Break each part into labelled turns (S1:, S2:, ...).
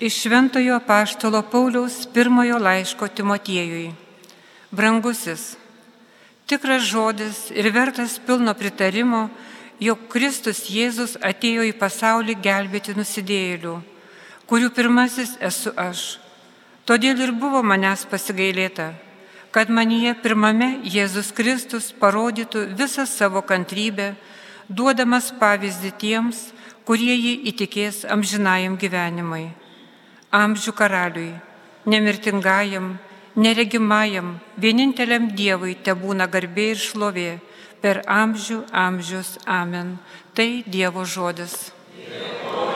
S1: Iš Šventojo Paštalo Pauliaus pirmojo laiško Timotiejui. Brangusis, tikras žodis ir vertas pilno pritarimo, jog Kristus Jėzus atėjo į pasaulį gelbėti nusidėjėlių, kurių pirmasis esu aš. Todėl ir buvo manęs pasigailėta, kad manyje pirmame Jėzus Kristus parodytų visą savo kantrybę, duodamas pavyzdį tiems, kurie jį įtikės amžinajam gyvenimui amžių karaliui, nemirtingajam, neregimajam, vieninteliam Dievui te būna garbė ir šlovė per amžių amžius. Amen. Tai Dievo žodis.
S2: Viešpat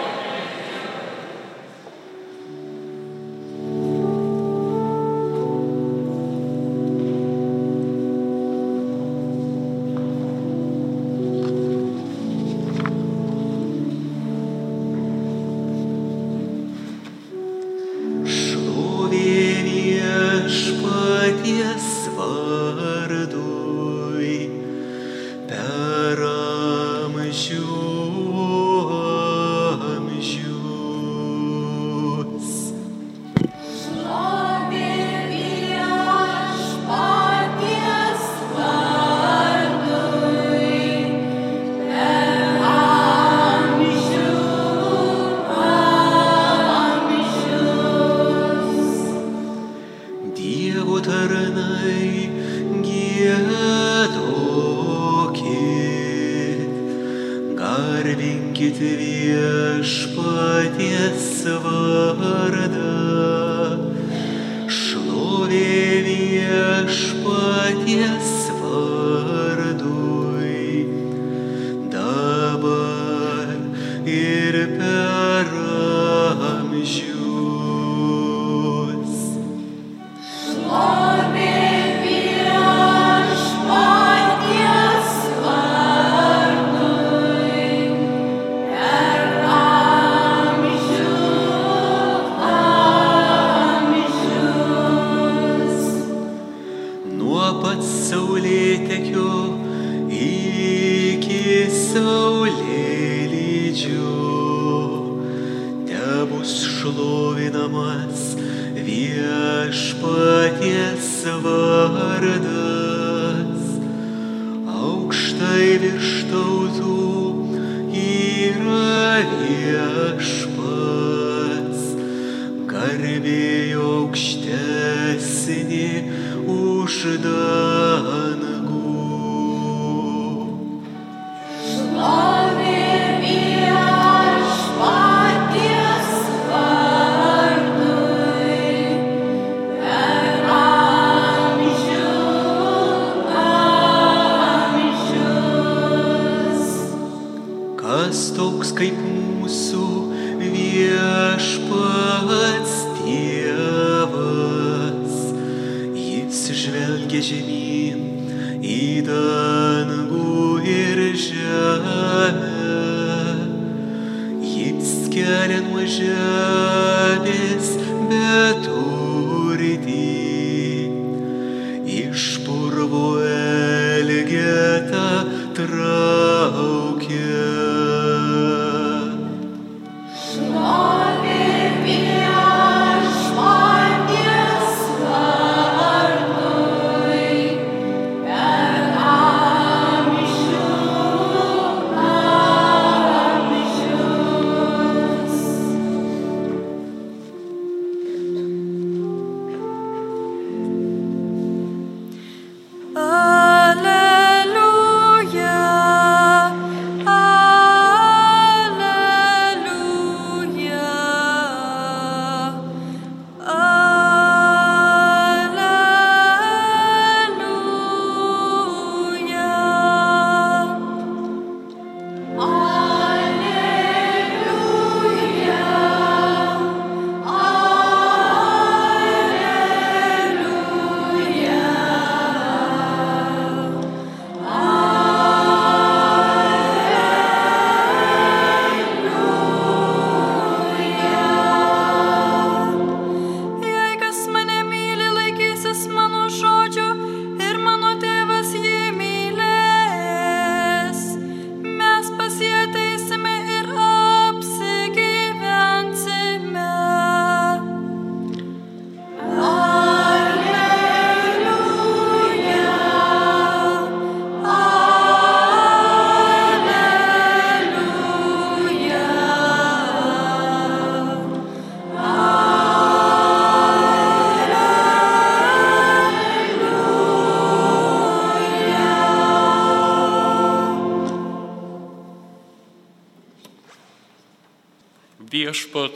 S2: Notre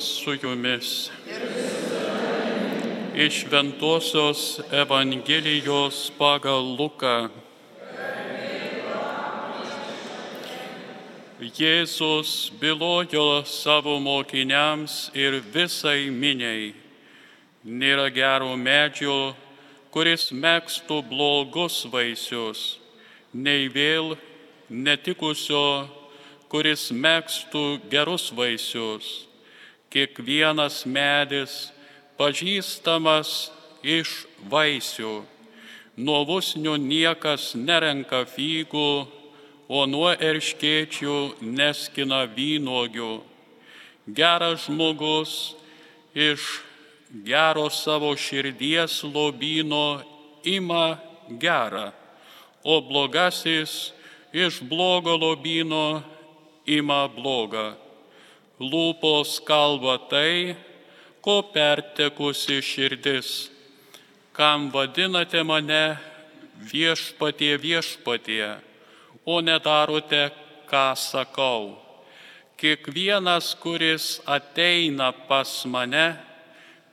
S2: su jumis. Iš Ventosios Evangelijos pagal Luką. Jėzus bylojo savo mokiniams ir visai miniai. Nėra gero medžio, kuris mėgstų blogus vaisius, nei vėl netikusio kuris mėgstų gerus vaisius. Kiekvienas medis pažįstamas iš vaisių. Nuo vusnių niekas nerenka fygų, o nuo erškėčių neskina vynogių. Geras žmogus iš gero savo širdies lobino ima gerą, o blogasis iš blogo lobino ima blogą. Lūpos kalba tai, ko pertekusi širdis. Kam vadinate mane viešpatie viešpatie, o nedarote, ką sakau. Kiekvienas, kuris ateina pas mane,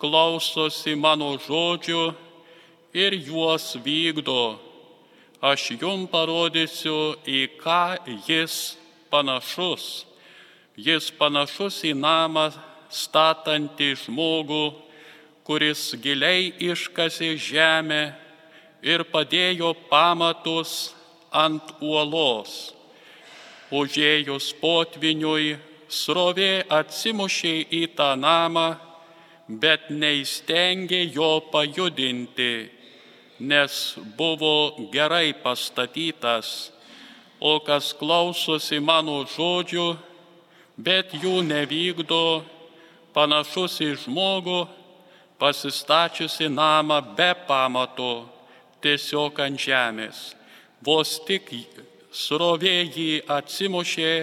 S2: klausosi mano žodžių ir juos vykdo. Aš jum parodysiu, į ką jis panašus. Jis panašus į namą statantį žmogų, kuris giliai iškasė žemę ir padėjo pamatus ant uolos. Užėjus potviniui, srovė atsimušė į tą namą, bet neįstengė jo pajudinti, nes buvo gerai pastatytas o kas klausosi mano žodžių, bet jų nevykdo, panašus į žmogų, pasistačiusi namą be pamato, tiesiog ant žemės. Vos tik srovė jį atsimušė,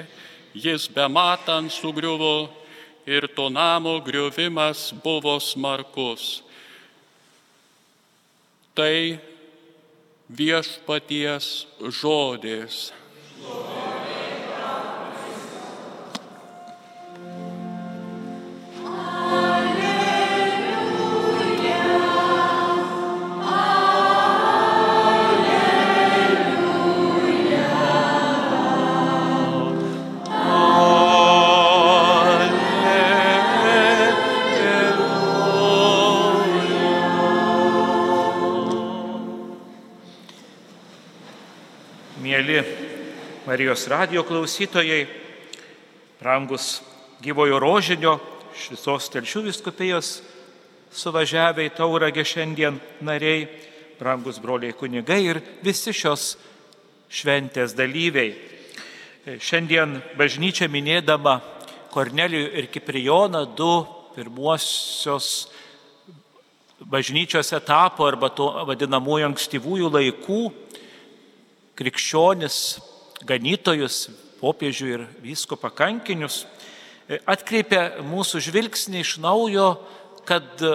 S2: jis be matant sugriuvo ir to namo griuvimas buvo smarkus. Tai viešpaties žodis.
S3: Marijos radio klausytojai, rangus gyvojo rožinio iš visos telšių viskupijos suvažiavę į Tauragę šiandien nariai, brangus broliai kunigai ir visi šios šventės dalyviai. Šiandien bažnyčia minėdama Kornelijų ir Kiprijoną, du pirmuosios bažnyčios etapo arba to vadinamųjų ankstyvųjų laikų krikščionis ganytojus, popiežių ir vysko pakankinius, e, atkreipia mūsų žvilgsnį iš naujo, kad e,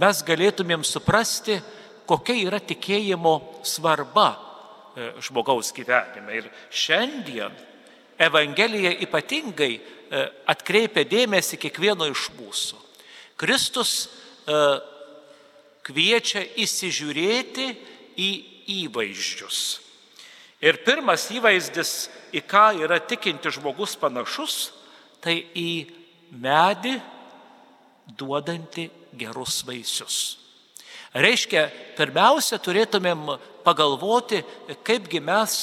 S3: mes galėtumėm suprasti, kokia yra tikėjimo svarba e, žmogaus gyvenime. Ir šiandien Evangelija ypatingai atkreipia dėmesį kiekvieno iš mūsų. Kristus kviečia įsižiūrėti į įvaizdžius. Ir pirmas įvaizdis, į ką yra tikinti žmogus panašus, tai į medį duodantį gerus vaisius. Reiškia, pirmiausia, turėtumėm pagalvoti, kaipgi mes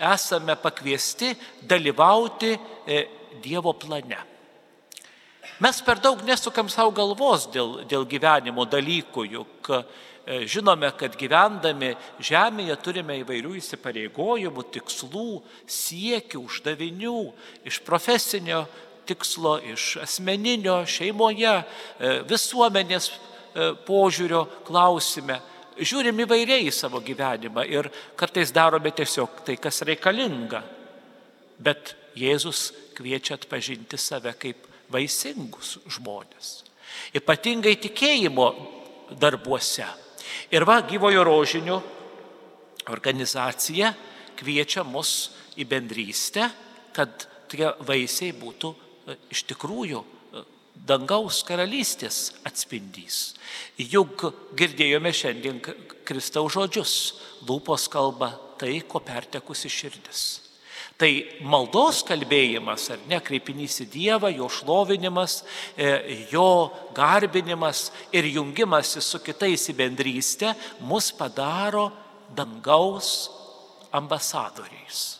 S3: esame pakviesti dalyvauti e, Dievo plane. Mes per daug nesukam savo galvos dėl, dėl gyvenimo dalykų, juk E, žinome, kad gyvendami žemėje turime įvairių įsipareigojimų, tikslų, siekių, uždavinių iš profesinio tikslo, iš asmeninio, šeimoje, e, visuomenės e, požiūrio klausime. Žiūrim įvairiai į savo gyvenimą ir kartais darome tiesiog tai, kas reikalinga. Bet Jėzus kviečia atpažinti save kaip vaisingus žmonės. Ypatingai tikėjimo darbuose. Ir va, gyvojo rožinių organizacija kviečia mus į bendrystę, kad tie vaisiai būtų e, iš tikrųjų e, dangaus karalystės atspindys. Juk girdėjome šiandien Kristaus žodžius. Lūpos kalba tai, ko pertekusi širdis. Tai maldos kalbėjimas, ar ne, kreipinys į Dievą, jo šlovinimas, e, jo garbinimas ir jungimasis su kitais į bendrystę mus padaro dangaus ambasadoriais.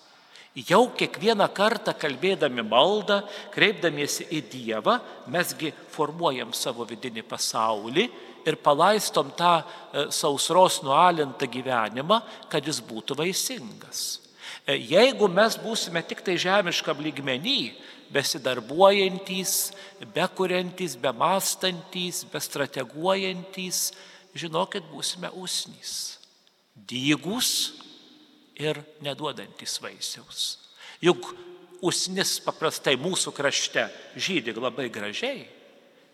S3: Jau kiekvieną kartą kalbėdami maldą, kreipdamiesi į Dievą, mesgi formuojam savo vidinį pasaulį ir palaistom tą e, sausros nualintą gyvenimą, kad jis būtų vaisingas. E, jeigu mes būsime tik tai žemiškam lygmenį, besidarbuojantys, bekuriantys, bemastantys, bestrateguojantys, žinokit, būsime usnys. Dygus ir neduodantis vaisiaus. Juk usnis paprastai mūsų krašte žydi labai gražiai,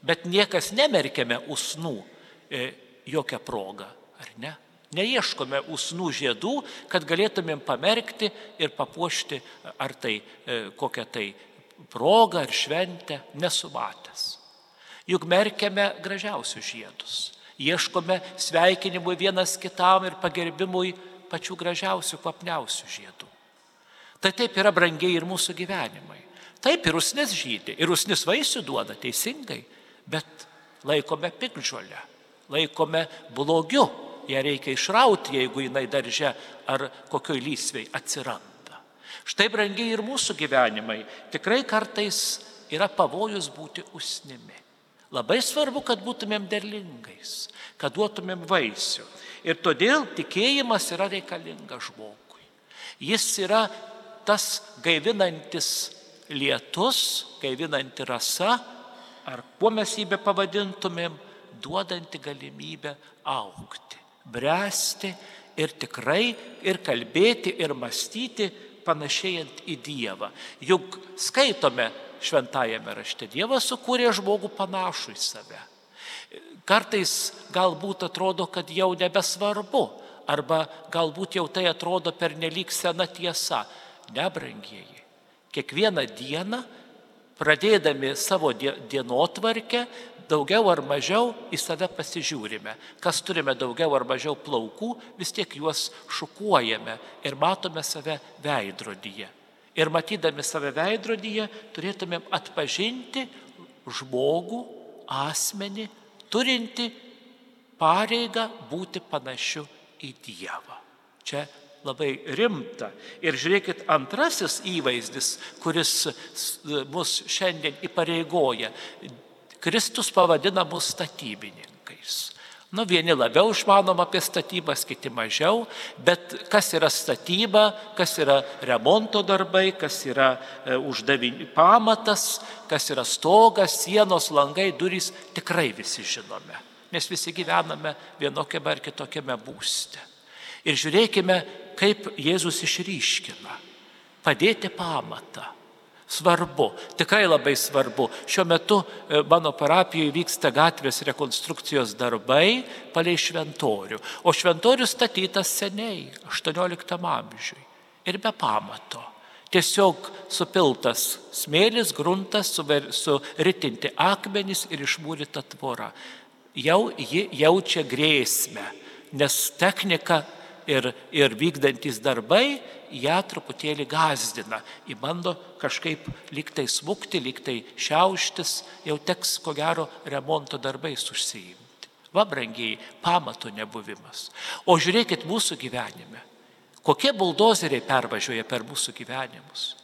S3: bet niekas nemerkėme usnų e, jokią progą, ar ne? Neieškome usnų žiedų, kad galėtumėm pamerkti ir papuošti ar tai e, kokią tai progą ar šventę nesumatęs. Juk merkiame gražiausius žiedus. Ieškome sveikinimui vienas kitam ir pagerbimui pačių gražiausių, kvapniausių žiedų. Tai taip yra brangiai ir mūsų gyvenimai. Taip ir usnis žydė, ir usnis vaisių duoda teisingai, bet laikome pikžolę, laikome blogiu, ją reikia išrauti, jeigu jinai darže ar kokioj lysviai atsiranda. Štai brangiai ir mūsų gyvenimai. Tikrai kartais yra pavojus būti usnimi. Labai svarbu, kad būtumėm derlingais, kad duotumėm vaisių. Ir todėl tikėjimas yra reikalingas žmogui. Jis yra tas gaivinantis lietus, gaivinanti rasa, ar kuo mes jį be pavadintumėm, duodanti galimybę aukti, bręsti ir tikrai ir kalbėti, ir mąstyti panašėjant į Dievą. Juk skaitome šventajame rašte, Dievas sukūrė žmogų panašų į save. Kartais galbūt atrodo, kad jau nebesvarbu, arba galbūt jau tai atrodo per nelik sena tiesa. Nebrangieji. Kiekvieną dieną, pradėdami savo dienotvarkę, daugiau ar mažiau į save pasižiūrime. Kas turime daugiau ar mažiau plaukų, vis tiek juos šukuojame ir matome save veidrodyje. Ir matydami save veidrodyje turėtumėm atpažinti žmogų, asmenį, turinti pareigą būti panašiu į Dievą. Čia labai rimta. Ir žiūrėkit, antrasis įvaizdis, kuris mus šiandien įpareigoja. Kristus pavadina mus statybininkais. Nu, vieni labiau išmanom apie statybas, kiti mažiau, bet kas yra statyba, kas yra remonto darbai, kas yra e, uždavinį pamatas, kas yra stogas, sienos, langai, durys, tikrai visi žinome, nes visi gyvename vienokiame ar kitokiame būste. Ir žiūrėkime, kaip Jėzus išryškina. Padėti pamatą Svarbu, tikrai labai svarbu. Šiuo metu e, mano parapijoje vyksta gatvės rekonstrukcijos darbai palei šventorių. O šventorius statytas seniai, 18 amžiui. Ir be pamato. Tiesiog supiltas smėlis, gruntas, suritinti akmenys ir išmūryta tvora. Jau ji jaučia grėsmę, nes technika ir, ir vykdantis darbai ją truputėlį gazdina. Į bando kažkaip liktai smukti, liktai šiauštis, jau teks ko gero remonto darbais užsiimti. Va, brangiai, pamato nebuvimas. O žiūrėkit mūsų gyvenime. Kokie buldozeriai pervažiuoja per mūsų gyvenimus.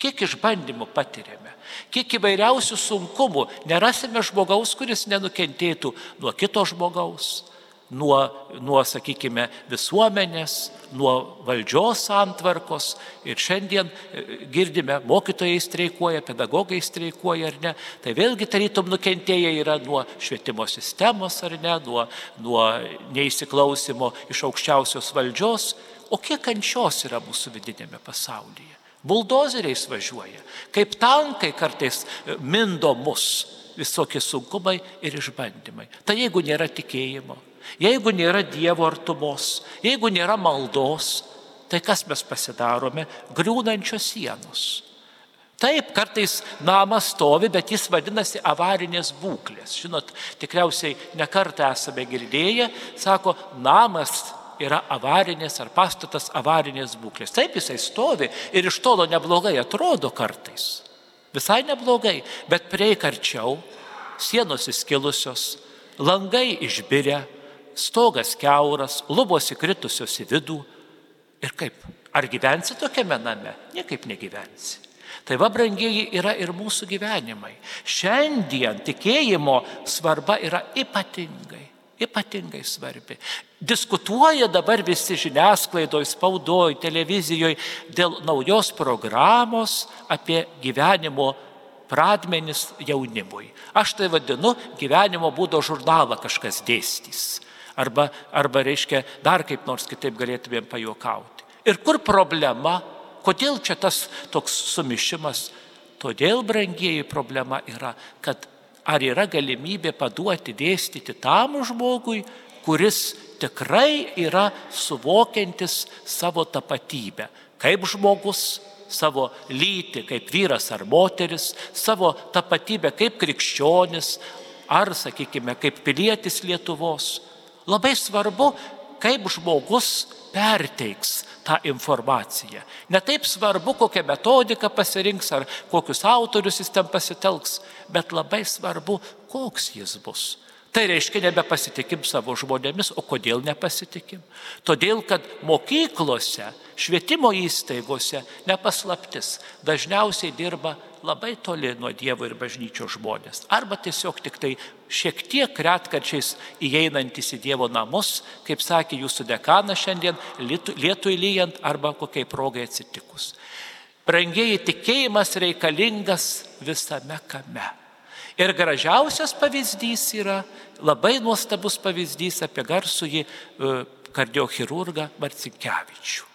S3: Kiek išbandymų patiriame, kiek įvairiausių sunkumų. Nerasime žmogaus, kuris nenukentėtų nuo kito žmogaus, nuo, nuo, sakykime, visuomenės, nuo valdžios santvarkos. Ir šiandien e, girdime, mokytojai streikuoja, pedagogai streikuoja ar ne. Tai vėlgi tarytum nukentėję yra nuo švietimo sistemos ar ne, nuo, nuo neįsiklausimo iš aukščiausios valdžios. O kiek kančios yra mūsų vidinėme pasaulyje? Buldozeriais važiuoja, kaip tankai kartais e, mindo mus visokie sunkumai ir išbandymai. Tai jeigu nėra tikėjimo, Jeigu nėra Dievo artumos, jeigu nėra maldos, tai kas mes pasidarome? Griūnančios sienos. Taip, kartais namas stovi, bet jis vadinasi avarinės būklės. Žinot, tikriausiai nekartą esame girdėję, sako, namas yra avarinės ar pastatas avarinės būklės. Taip jisai stovi ir iš tolo neblogai atrodo kartais. Visai neblogai, bet prieik arčiau, sienos įskilusios, langai išbirę, stogas keuras, lubos įkritusios į vidų. Ir kaip? Ar gyvensi tokiame name? Niekaip negyvensi. Tai va, brangieji, yra ir mūsų gyvenimai. Šiandien tikėjimo svarba yra ypatingai, ypatingai svarbi. Diskutuoja dabar visi žiniasklaidoje, spaudoje, televizijoje dėl naujos programos apie gyvenimo pradmenis jaunimui. Aš tai vadinu gyvenimo būdo žurnalą kažkas dėstys. Arba, arba reiškia, dar kaip nors kitaip galėtumėm pajokauti. Ir kur problema? Kodėl čia tas toks sumišimas? Todėl, brangieji, problema yra, kad ar yra galimybė paduoti dėstyti tam žmogui, kuris tikrai yra suvokiantis savo tapatybę, kaip žmogus, savo lytį kaip vyras ar moteris, savo tapatybę kaip krikščionis ar, sakykime, kaip pilietis Lietuvos. Labai svarbu, kaip žmogus perteiks tą informaciją. Ne taip svarbu, kokią metodiką pasirinks ar kokius autorius jis ten pasitelks, bet labai svarbu, koks jis bus. Tai reiškia, nebepasitikim savo žmonėmis, o kodėl nepasitikim? Todėl, kad mokyklose, švietimo įstaigose nepaslaptis dažniausiai dirba labai toli nuo Dievo ir bažnyčio žmonės. Arba tiesiog tik tai šiek tiek retkarčiais įeinantis į Dievo namus, kaip sakė jūsų dekanas šiandien, lietui lyjant arba kokiai progai atsitikus. Brangiai tikėjimas reikalingas visame kame. Ir gražiausias pavyzdys yra labai nuostabus pavyzdys apie garsųjį e, kardiochirurgą Marcinkievičių.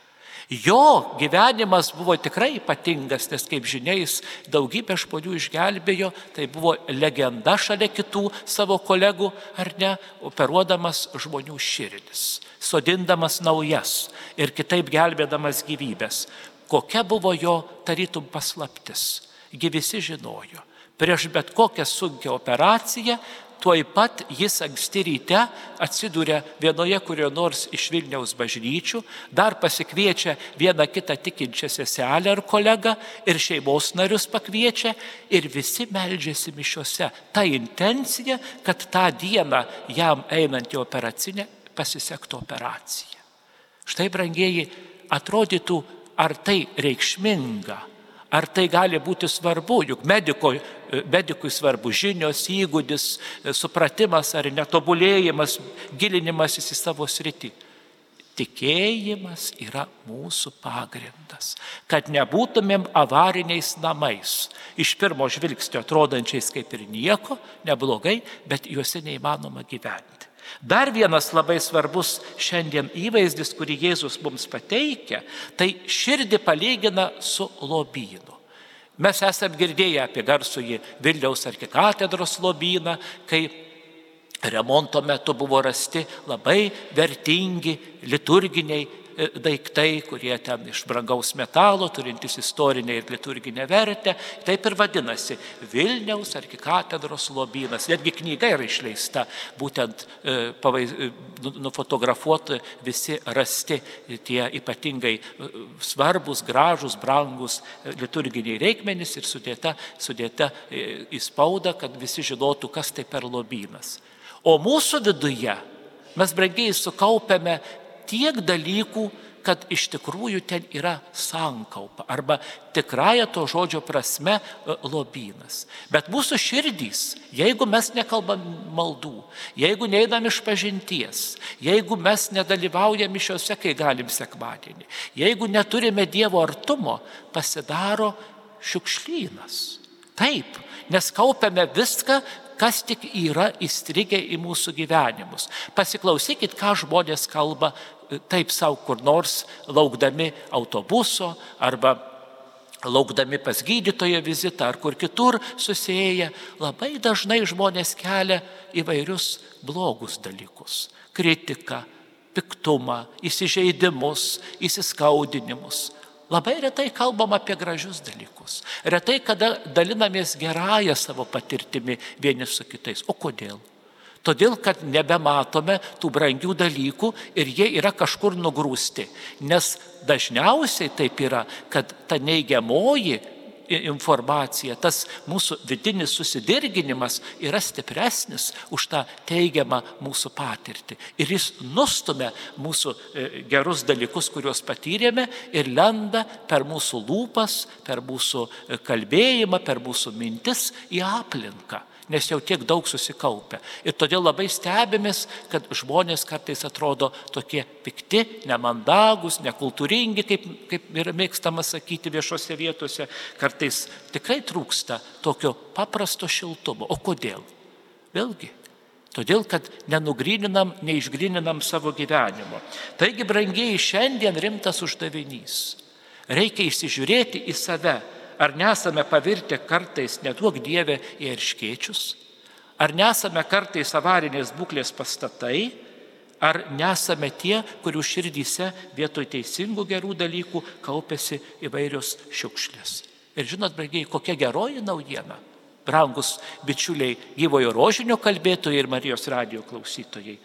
S3: Jo gyvenimas buvo tikrai ypatingas, nes kaip žinia, jis daugybę žmonių išgelbėjo, tai buvo legenda šalia kitų savo kolegų, ar ne, operuodamas žmonių širdis, sodindamas naujas ir kitaip gelbėdamas gyvybės. Kokia buvo jo tarytum paslaptis? Gi visi žinojo prieš bet kokią sunkę operaciją, tuoj pat jis anksti ryte atsiduria vienoje kurio nors iš Vilniaus bažnyčių, dar pasikviečia vieną kitą tikinčią seselę ar kolegą ir šeimos narius pakviečia ir visi meldžiasi mišiuose. Ta intencija, kad tą dieną jam einant į operacinę pasisektų operacija. Štai, brangieji, atrodytų, ar tai reikšminga Ar tai gali būti svarbu, juk mediko, medikui svarbu žinios, įgūdis, supratimas ar netobulėjimas, gilinimasis į savo sritį. Tikėjimas yra mūsų pagrindas, kad nebūtumėm avariniais namais, iš pirmo žvilgsnio atrodančiais kaip ir nieko, neblogai, bet juose neįmanoma gyventi. Dar vienas labai svarbus šiandien įvaizdis, kurį Jėzus mums pateikia, tai širdį palygina su lobynu. Mes esame girdėję apie garsųjį Vilniaus arkikatedros lobyną, kai remonto metu buvo rasti labai vertingi liturginiai daiktai, kurie ten iš brangaus metalo, turintys istorinę ir liturginę vertę. Taip ir vadinasi Vilniaus arkikatedros lobynas. Netgi knyga yra išleista, būtent e, pavaiz, e, nu, nufotografuoti visi rasti tie ypatingai svarbus, gražus, brangus liturginiai reikmenys ir sudėta, sudėta į spaudą, kad visi žinotų, kas tai per lobynas. O mūsų viduje mes brangiai sukaupiame tiek dalykų, kad iš tikrųjų ten yra sankaupa arba tikrąją to žodžio prasme e, lobynas. Bet mūsų širdys, jeigu mes nekalbam maldų, jeigu neįdam iš pažinties, jeigu mes nedalyvaujam mišiuose, kai galim sekmadienį, jeigu neturime Dievo artumo, pasidaro šiukšlynas. Taip, nes kaupiame viską, kas tik yra įstrigę į mūsų gyvenimus. Pasiklausykit, ką žmonės kalba taip savo kur nors laukdami autobuso arba laukdami pas gydytojo vizitą ar kur kitur susėję, labai dažnai žmonės kelia įvairius blogus dalykus - kritiką, piktumą, įsižeidimus, įsiskaudinimus. Labai retai kalbam apie gražius dalykus. Retai, kada dalinamės gerąją savo patirtimi vieni su kitais. O kodėl? Todėl, kad nebematome tų brangių dalykų ir jie yra kažkur nugrūsti. Nes dažniausiai taip yra, kad ta neigiamoji informacija, tas mūsų vidinis susidirginimas yra stipresnis už tą teigiamą mūsų patirtį. Ir jis nustumia mūsų e, gerus dalykus, kuriuos patyrėme ir lenda per mūsų lūpas, per mūsų e, kalbėjimą, per mūsų mintis į aplinką nes jau tiek daug susikaupia. Ir todėl labai stebimės, kad žmonės kartais atrodo tokie pikti, nemandagus, nekultūringi, kaip, kaip yra mėgstama sakyti viešose vietose. Kartais tikrai trūksta tokio paprasto šiltumo. O kodėl? Vėlgi, Todėl, kad nenugryninam, neišgryninam savo gyvenimo. Taigi, brangiai, šiandien rimtas uždavinys. Reikia įsižiūrėti į save Ar nesame pavirtę kartais, neduok Dievę, į erškiečius? Ar nesame kartais avarinės būklės pastatai? Ar nesame tie, kurių širdyse vietoj teisingų gerų dalykų kaupėsi įvairios šiukšlės? Ir žinot, brangiai, kokia geroji naujiena? Brangus bičiuliai gyvojo rožinio kalbėtojai ir Marijos radio klausytojai.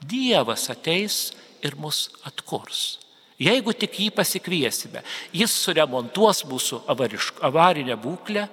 S3: Dievas ateis ir mus atkurs. Jeigu tik jį pasikviesime, jis suremontuos mūsų avarinę būklę,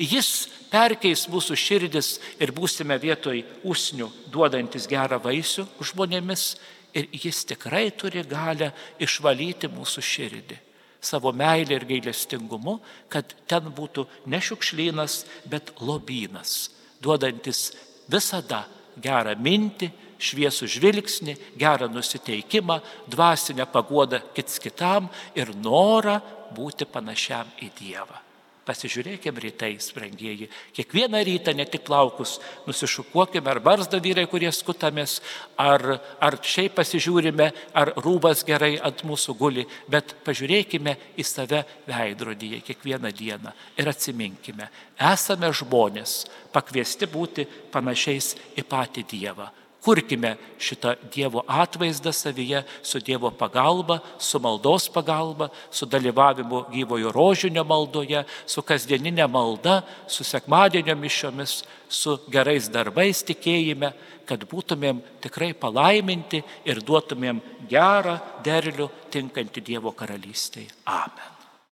S3: jis perkeis mūsų širdis ir būsime vietoj usnių duodantis gerą vaisių žmonėmis ir jis tikrai turi galę išvalyti mūsų širdį savo meilę ir gailestingumu, kad ten būtų ne šiukšlynas, bet lobynas, duodantis visada gerą mintį, šviesų žvilgsnį, gerą nusiteikimą, dvasinę paguodą kits kitam ir norą būti panašiam į Dievą. Pasižiūrėkime rytais, brangieji. Kiekvieną rytą ne tik plaukus nusišukuokime, ar barzda vyrai, kurie skutamės, ar, ar šiaip pasižiūrime, ar rūbas gerai ant mūsų guli, bet pažiūrėkime į save veidrodyje kiekvieną dieną ir atsiminkime, esame žmonės pakviesti būti panašiais į patį Dievą. Kurkime šitą Dievo atvaizdą savyje su Dievo pagalba, su maldos pagalba, su dalyvavimu gyvojo rožinio maldoje, su kasdieninė malda, su sekmadienio mišiomis, su gerais darbais tikėjime, kad būtumėm tikrai palaiminti ir duotumėm gerą derlių tinkantį Dievo karalystėje. Amen.